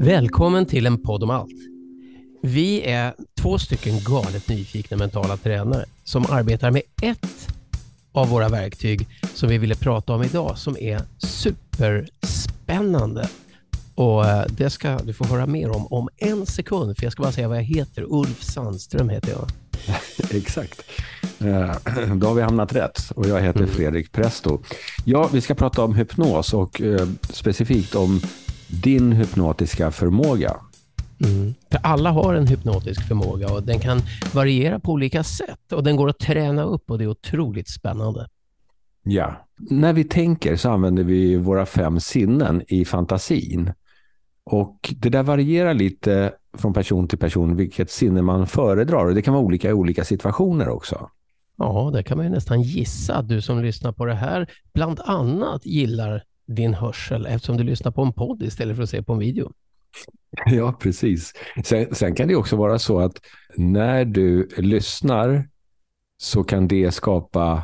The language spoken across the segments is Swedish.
Välkommen till en podd om allt. Vi är två stycken galet nyfikna mentala tränare som arbetar med ett av våra verktyg som vi ville prata om idag som är superspännande. Och eh, det ska du få höra mer om om en sekund, för jag ska bara säga vad jag heter. Ulf Sandström heter jag. Exakt. Eh, då har vi hamnat rätt och jag heter mm. Fredrik Presto. Ja, vi ska prata om hypnos och eh, specifikt om din hypnotiska förmåga. Mm. För alla har en hypnotisk förmåga och den kan variera på olika sätt och den går att träna upp och det är otroligt spännande. Ja, när vi tänker så använder vi våra fem sinnen i fantasin. Och det där varierar lite från person till person vilket sinne man föredrar och det kan vara olika i olika situationer också. Ja, det kan man ju nästan gissa att du som lyssnar på det här bland annat gillar din hörsel eftersom du lyssnar på en podd istället för att se på en video. Ja, precis. Sen, sen, kan det också vara så att när du lyssnar så kan det skapa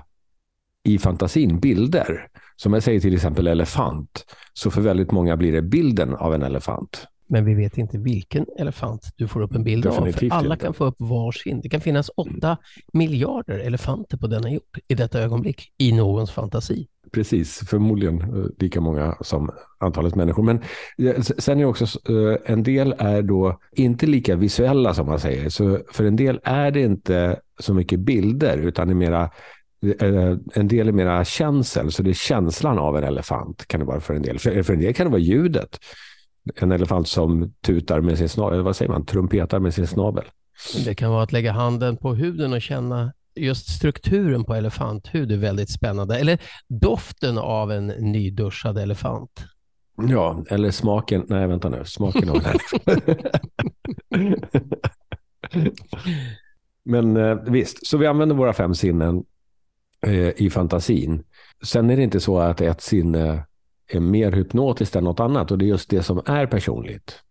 i fantasin bilder. Som jag säger till exempel elefant, så för väldigt många blir det bilden av en elefant. Men vi vet inte vilken elefant du får upp en bild Definitivt av. Alla inte. kan få upp varsin. Det kan finnas åtta miljarder elefanter på denna jord i detta ögonblick i någons fantasi. Precis, förmodligen eh, lika många som antalet människor. Men sen är också eh, en del är då inte lika visuella som man säger. Så för en del är det inte så mycket bilder utan det är mera eh, en del är mera känsel, så det är känslan av en elefant kan det vara för en del. För, för en del kan det vara ljudet. En elefant som tutar med sin snabel, vad säger man, trumpetar med sin snabel. Det kan vara att lägga handen på huden och känna just strukturen på elefanthud är väldigt spännande. Eller doften av en nyduschad elefant. Ja, eller smaken. Nej, vänta nu. Smaken av en Men eh, visst, så vi använder våra fem sinnen eh, i fantasin. Sen är det inte så att ett sinne är mer hypnotiskt än något annat och det är just det som är personligt.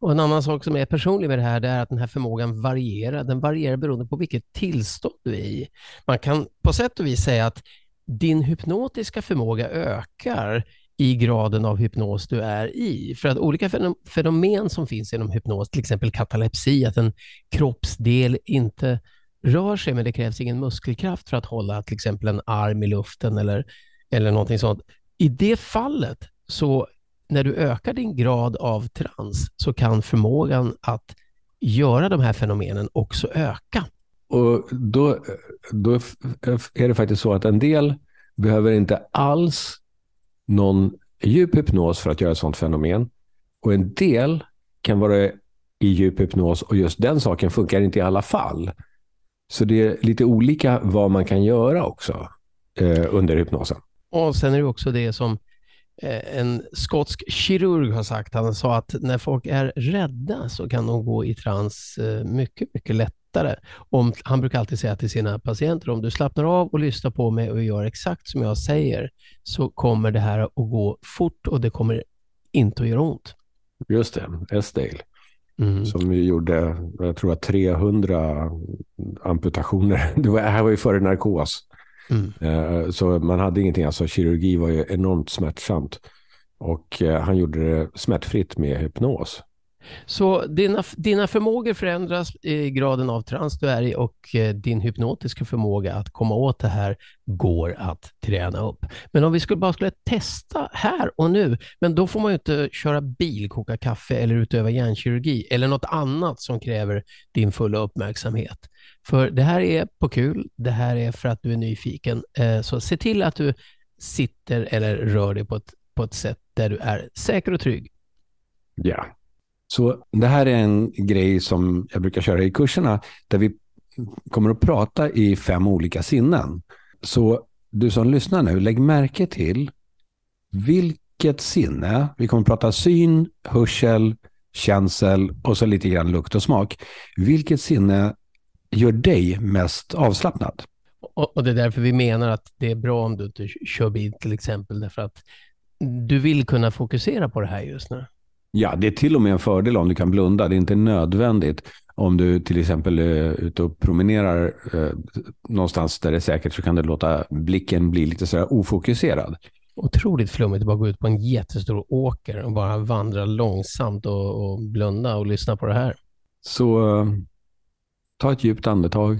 Och En annan sak som är personlig med det här det är att den här förmågan varierar. Den varierar beroende på vilket tillstånd du är i. Man kan på sätt och vis säga att din hypnotiska förmåga ökar i graden av hypnos du är i. För att olika fenomen som finns inom hypnos, till exempel katalepsi, att en kroppsdel inte rör sig men det krävs ingen muskelkraft för att hålla till exempel en arm i luften eller, eller någonting sånt. I det fallet så när du ökar din grad av trans så kan förmågan att göra de här fenomenen också öka. Och då, då är det faktiskt så att en del behöver inte alls någon djup hypnos för att göra ett sådant fenomen. Och en del kan vara i djup hypnos och just den saken funkar inte i alla fall. Så det är lite olika vad man kan göra också eh, under hypnosen. Och sen är det också det som Eh, en skotsk kirurg har sagt. Han sa att när folk är rädda så kan de gå i trans eh, mycket, mycket lättare. Om, han brukar alltid säga till sina patienter, om du slappnar av och lyssnar på mig och gör exakt som jag säger, så kommer det här att gå fort och det kommer inte att göra ont. Just det, Esdale. Mm. Som vi gjorde, jag tror att 300 amputationer. Det, var, det här var ju före narkos. Mm. Eh, så man hade ingenting, alltså kirurgi var ju enormt smärtsamt. Och eh, han gjorde det smärtfritt med hypnos. Så dina, dina förmågor förändras i graden av trans du är i och eh, din hypnotiska förmåga att komma åt det här går att träna upp. Men om vi skulle bara skulle testa här och nu, men då får man ju inte köra bil, koka kaffe eller utöva hjärnkirurgi eller något annat som kräver din fulla uppmärksamhet. För det här är på kul, det här är för att du är nyfiken. Eh, så se till att du sitter eller rör dig på ett, på ett sätt där du är säker och trygg. Ja, så det här är en grej som jag brukar köra i kurserna där vi kommer att prata i fem olika sinnen. Så du som lyssnar nu, lägg märke till vilket sinne, vi kommer att prata syn, hörsel, känsel och så lite grann lukt och smak. Vilket sinne gör dig mest avslappnad? Och, och det är därför vi menar att det är bra om du inte kör bil till exempel, därför att du vill kunna fokusera på det här just nu. Ja, det är till och med en fördel om du kan blunda. Det är inte nödvändigt om du till exempel är ute och promenerar eh, någonstans där det är säkert så kan du låta blicken bli lite sådär ofokuserad. Otroligt flummigt att bara gå ut på en jättestor åker och bara vandra långsamt och, och blunda och lyssna på det här. Så eh, ta ett djupt andetag.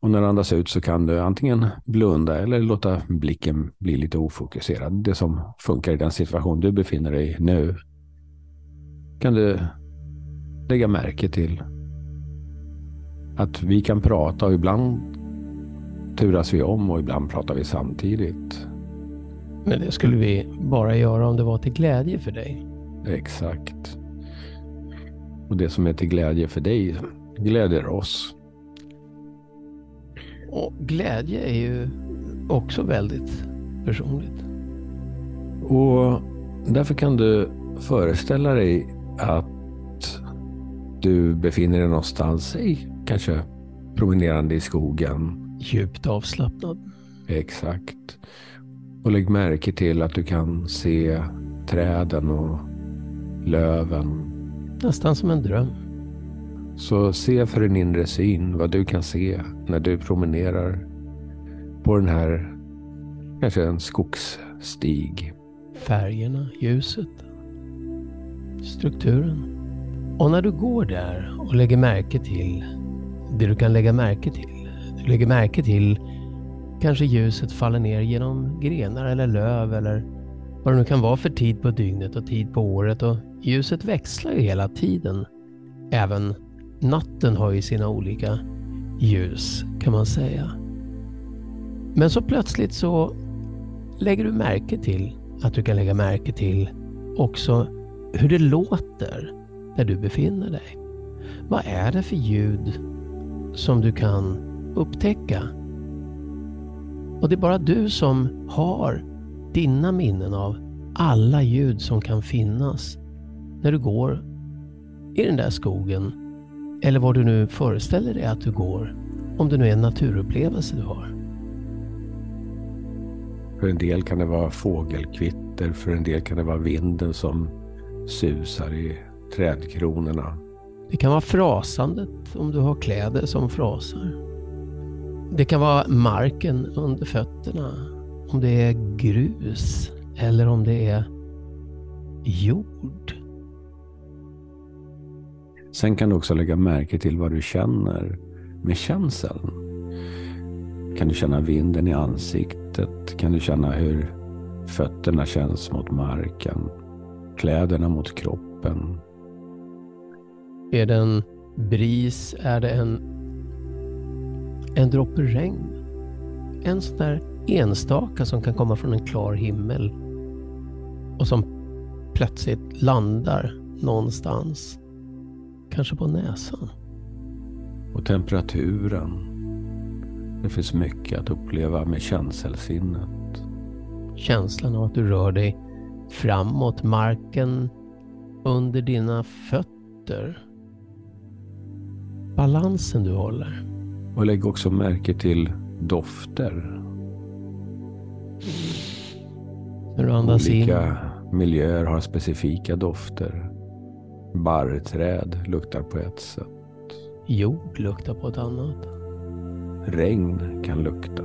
Och när du andas ut så kan du antingen blunda eller låta blicken bli lite ofokuserad. Det som funkar i den situation du befinner dig i nu. Kan du lägga märke till att vi kan prata och ibland turas vi om och ibland pratar vi samtidigt. Men det skulle vi bara göra om det var till glädje för dig. Exakt. Och det som är till glädje för dig glädjer oss. Och glädje är ju också väldigt personligt. Och därför kan du föreställa dig att du befinner dig någonstans i, kanske promenerande i skogen. Djupt avslappnad. Exakt. Och lägg märke till att du kan se träden och löven. Nästan som en dröm. Så se för din inre syn vad du kan se när du promenerar på den här, kanske en skogsstig. Färgerna, ljuset, strukturen. Och när du går där och lägger märke till det du kan lägga märke till. Du lägger märke till kanske ljuset faller ner genom grenar eller löv eller vad det nu kan vara för tid på dygnet och tid på året och ljuset växlar ju hela tiden. Även natten har ju sina olika ljus kan man säga. Men så plötsligt så lägger du märke till att du kan lägga märke till också hur det låter där du befinner dig. Vad är det för ljud som du kan upptäcka? Och det är bara du som har dina minnen av alla ljud som kan finnas när du går i den där skogen eller var du nu föreställer dig att du går, om det nu är en naturupplevelse du har. För en del kan det vara fågelkvitter, för en del kan det vara vinden som susar i trädkronorna. Det kan vara frasandet om du har kläder som frasar. Det kan vara marken under fötterna. Om det är grus eller om det är jord. Sen kan du också lägga märke till vad du känner med känseln. Kan du känna vinden i ansiktet? Kan du känna hur fötterna känns mot marken? Kläderna mot kroppen? Är det en bris? Är det en, en droppe regn? En sån där enstaka som kan komma från en klar himmel och som plötsligt landar någonstans. Kanske på näsan. Och temperaturen. Det finns mycket att uppleva med känselsinnet. Känslan av att du rör dig framåt marken under dina fötter. Balansen du håller. Och lägg också märke till dofter. När du andas Olika in. miljöer har specifika dofter. Barrträd luktar på ett sätt. Jord luktar på ett annat. Regn kan lukta.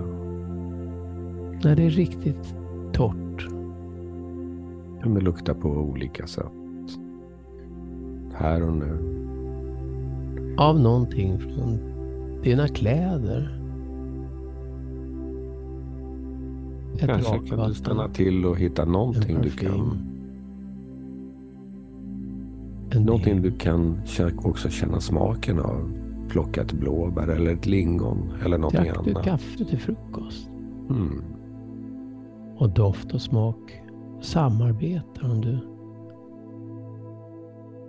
När det är riktigt torrt. Kan det lukta på olika sätt. Här och nu. Av någonting från dina kläder. Ett Kanske kan du stanna till och hitta någonting du kan. Någonting du kan också känna smaken av. Plocka ett blåbär eller ett lingon eller någonting Drack du annat. kaffe till frukost? Mm. Och doft och smak samarbetar om du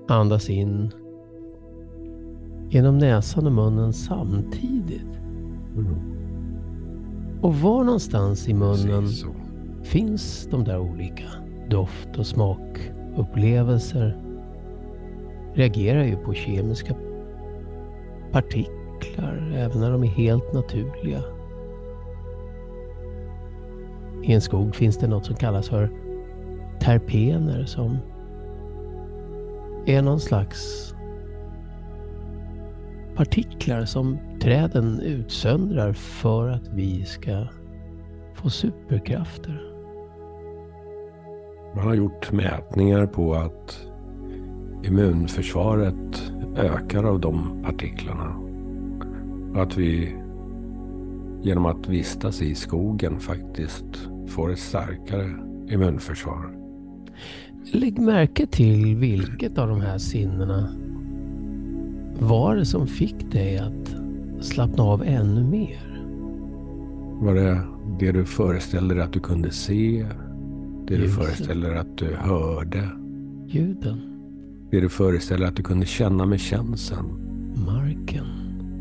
andas in genom näsan och munnen samtidigt. Mm. Och var någonstans i munnen finns de där olika doft och smakupplevelser reagerar ju på kemiska partiklar även när de är helt naturliga. I en skog finns det något som kallas för terpener som är någon slags partiklar som träden utsöndrar för att vi ska få superkrafter. Man har gjort mätningar på att immunförsvaret ökar av de partiklarna. Och att vi genom att vistas i skogen faktiskt får ett starkare immunförsvar. Lägg märke till vilket av de här sinnena var det som fick dig att slappna av ännu mer? Var det det du föreställde dig att du kunde se? Det du Ljuset. föreställde dig att du hörde? Ljuden, Det du föreställer att du kunde känna med känseln? marken,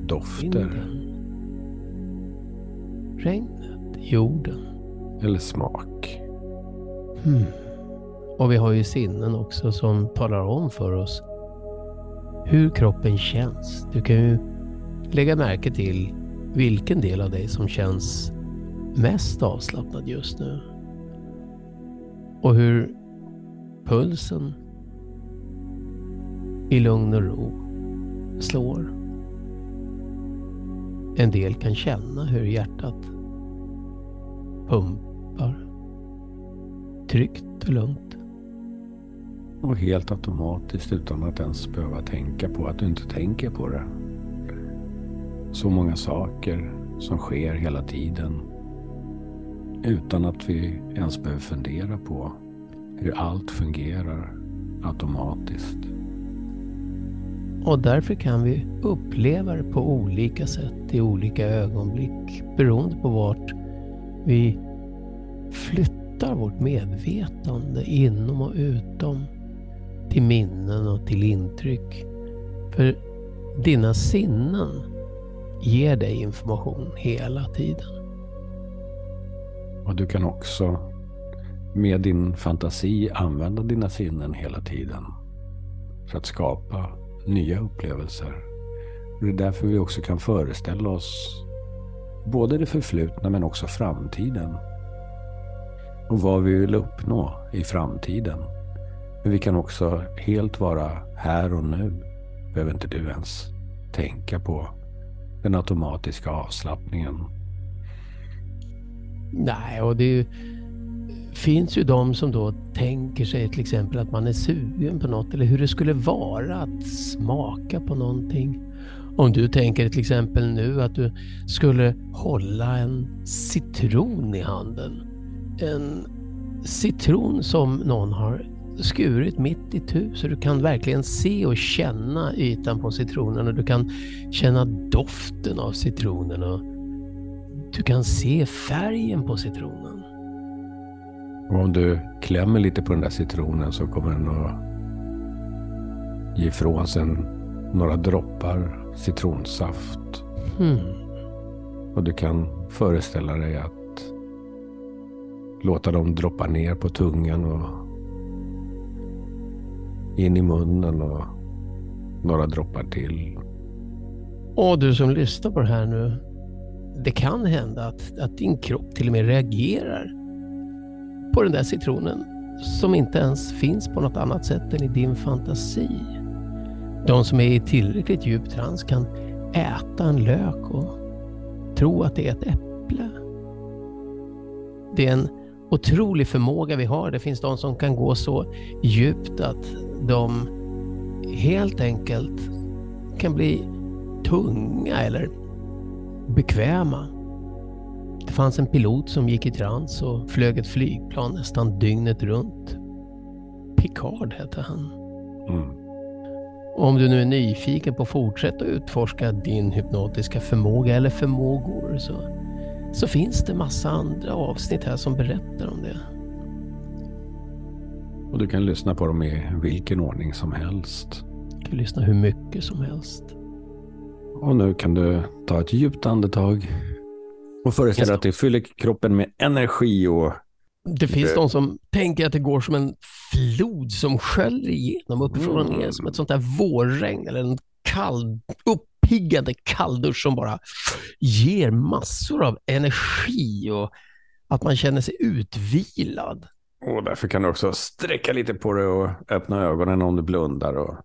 Dofter? vinden, regnet, jorden. Eller smak? Hmm. Och vi har ju sinnen också som talar om för oss hur kroppen känns. Du kan ju lägga märke till vilken del av dig som känns mest avslappnad just nu. Och hur pulsen i lugn och ro slår. En del kan känna hur hjärtat pumpar tryggt och lugnt. Och helt automatiskt utan att ens behöva tänka på att du inte tänker på det. Så många saker som sker hela tiden. Utan att vi ens behöver fundera på hur allt fungerar automatiskt. Och därför kan vi uppleva det på olika sätt i olika ögonblick beroende på vart vi flyttar vårt medvetande inom och utom till minnen och till intryck. För dina sinnen ger dig information hela tiden. Och du kan också med din fantasi använda dina sinnen hela tiden. För att skapa nya upplevelser. Och det är därför vi också kan föreställa oss både det förflutna men också framtiden. Och vad vi vill uppnå i framtiden. Men vi kan också helt vara här och nu. Behöver inte du ens tänka på den automatiska avslappningen. Nej, och det är ju, finns ju de som då tänker sig till exempel att man är sugen på något eller hur det skulle vara att smaka på någonting. Om du tänker till exempel nu att du skulle hålla en citron i handen. En citron som någon har skurit mitt i tu så du kan verkligen se och känna ytan på citronen och du kan känna doften av citronen och du kan se färgen på citronen. Och om du klämmer lite på den där citronen så kommer den att ge ifrån sig några droppar citronsaft. Hmm. Och du kan föreställa dig att låta dem droppa ner på tungan och in i munnen och några droppar till. Och du som lyssnar på det här nu. Det kan hända att, att din kropp till och med reagerar på den där citronen som inte ens finns på något annat sätt än i din fantasi. De som är i tillräckligt djup trans kan äta en lök och tro att det är ett äpple. Det är en otrolig förmåga vi har. Det finns de som kan gå så djupt att de helt enkelt kan bli tunga eller bekväma. Det fanns en pilot som gick i trans och flög ett flygplan nästan dygnet runt. Picard hette han. Mm. Om du nu är nyfiken på att fortsätta utforska din hypnotiska förmåga eller förmågor så, så finns det massa andra avsnitt här som berättar om det. Och du kan lyssna på dem i vilken ordning som helst. Du kan lyssna hur mycket som helst. Och nu kan du ta ett djupt andetag och föreställa dig att du fyller kroppen med energi och Det finns Det- de som tänker att det går som en flod som sköljer igenom uppifrån och ner Mm. som ett sånt där vårregn eller en kall, uppiggande kalldusch som bara ger massor av energi och att man känner sig utvilad. Och därför kan du också sträcka lite på dig och öppna ögonen om du blundar. Och...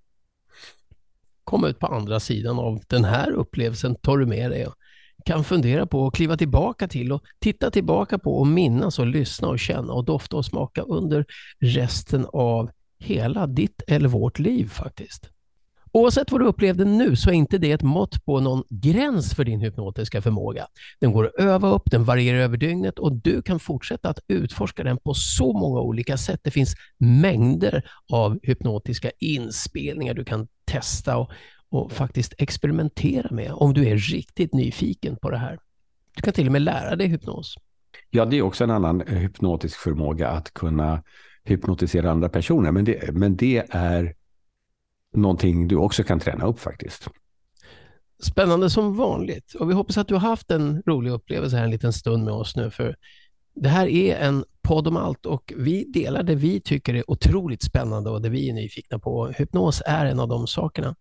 Komma ut på andra sidan av den här upplevelsen tar du med dig och kan fundera på och kliva tillbaka till och titta tillbaka på och minnas och lyssna och känna och dofta och smaka under resten av hela ditt eller vårt liv faktiskt. Oavsett vad du upplevde nu så är inte det ett mått på någon gräns för din hypnotiska förmåga. Den går att öva upp, den varierar över dygnet och du kan fortsätta att utforska den på så många olika sätt. Det finns mängder av hypnotiska inspelningar du kan testa och, och faktiskt experimentera med om du är riktigt nyfiken på det här. Du kan till och med lära dig hypnos. Ja, det är också en annan hypnotisk förmåga att kunna hypnotisera andra personer. Men det, men det är någonting du också kan träna upp faktiskt. Spännande som vanligt. Och vi hoppas att du har haft en rolig upplevelse här en liten stund med oss nu. För det här är en podd om allt och vi delar det vi tycker är otroligt spännande och det vi är nyfikna på. Hypnos är en av de sakerna.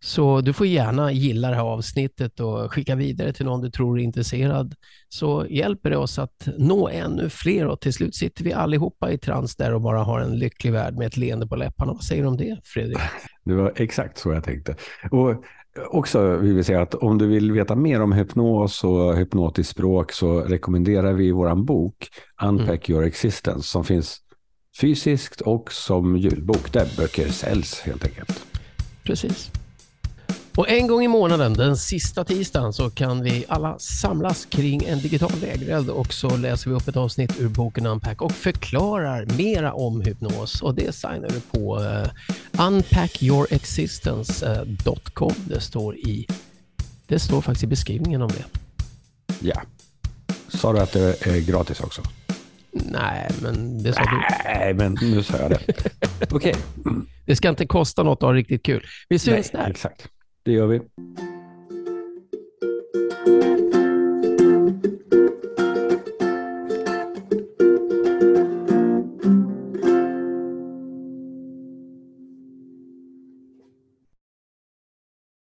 Så du får gärna gilla det här avsnittet och skicka vidare till någon du tror är intresserad. Så hjälper det oss att nå ännu fler och till slut sitter vi allihopa i trans där och bara har en lycklig värld med ett leende på läpparna. Vad säger du om det, Fredrik? Det var exakt så jag tänkte. Och också vill vi säga att om du vill veta mer om hypnos och hypnotiskt språk så rekommenderar vi vår bok Unpack mm. your existence som finns fysiskt och som ljudbok där böcker säljs helt enkelt. Precis. Och en gång i månaden, den sista tisdagen, så kan vi alla samlas kring en digital lägereld och så läser vi upp ett avsnitt ur boken Unpack och förklarar mera om hypnos. Och det signar vi på uh, unpackyourexistence.com. Det står i det står faktiskt i beskrivningen om det. Ja. Sa du att det är gratis också? Nej, men det sa du. Nej, men nu sa jag det. Okej. Okay. Det ska inte kosta något att ha riktigt kul. Vi syns Nej, där. Exakt. Det gör vi.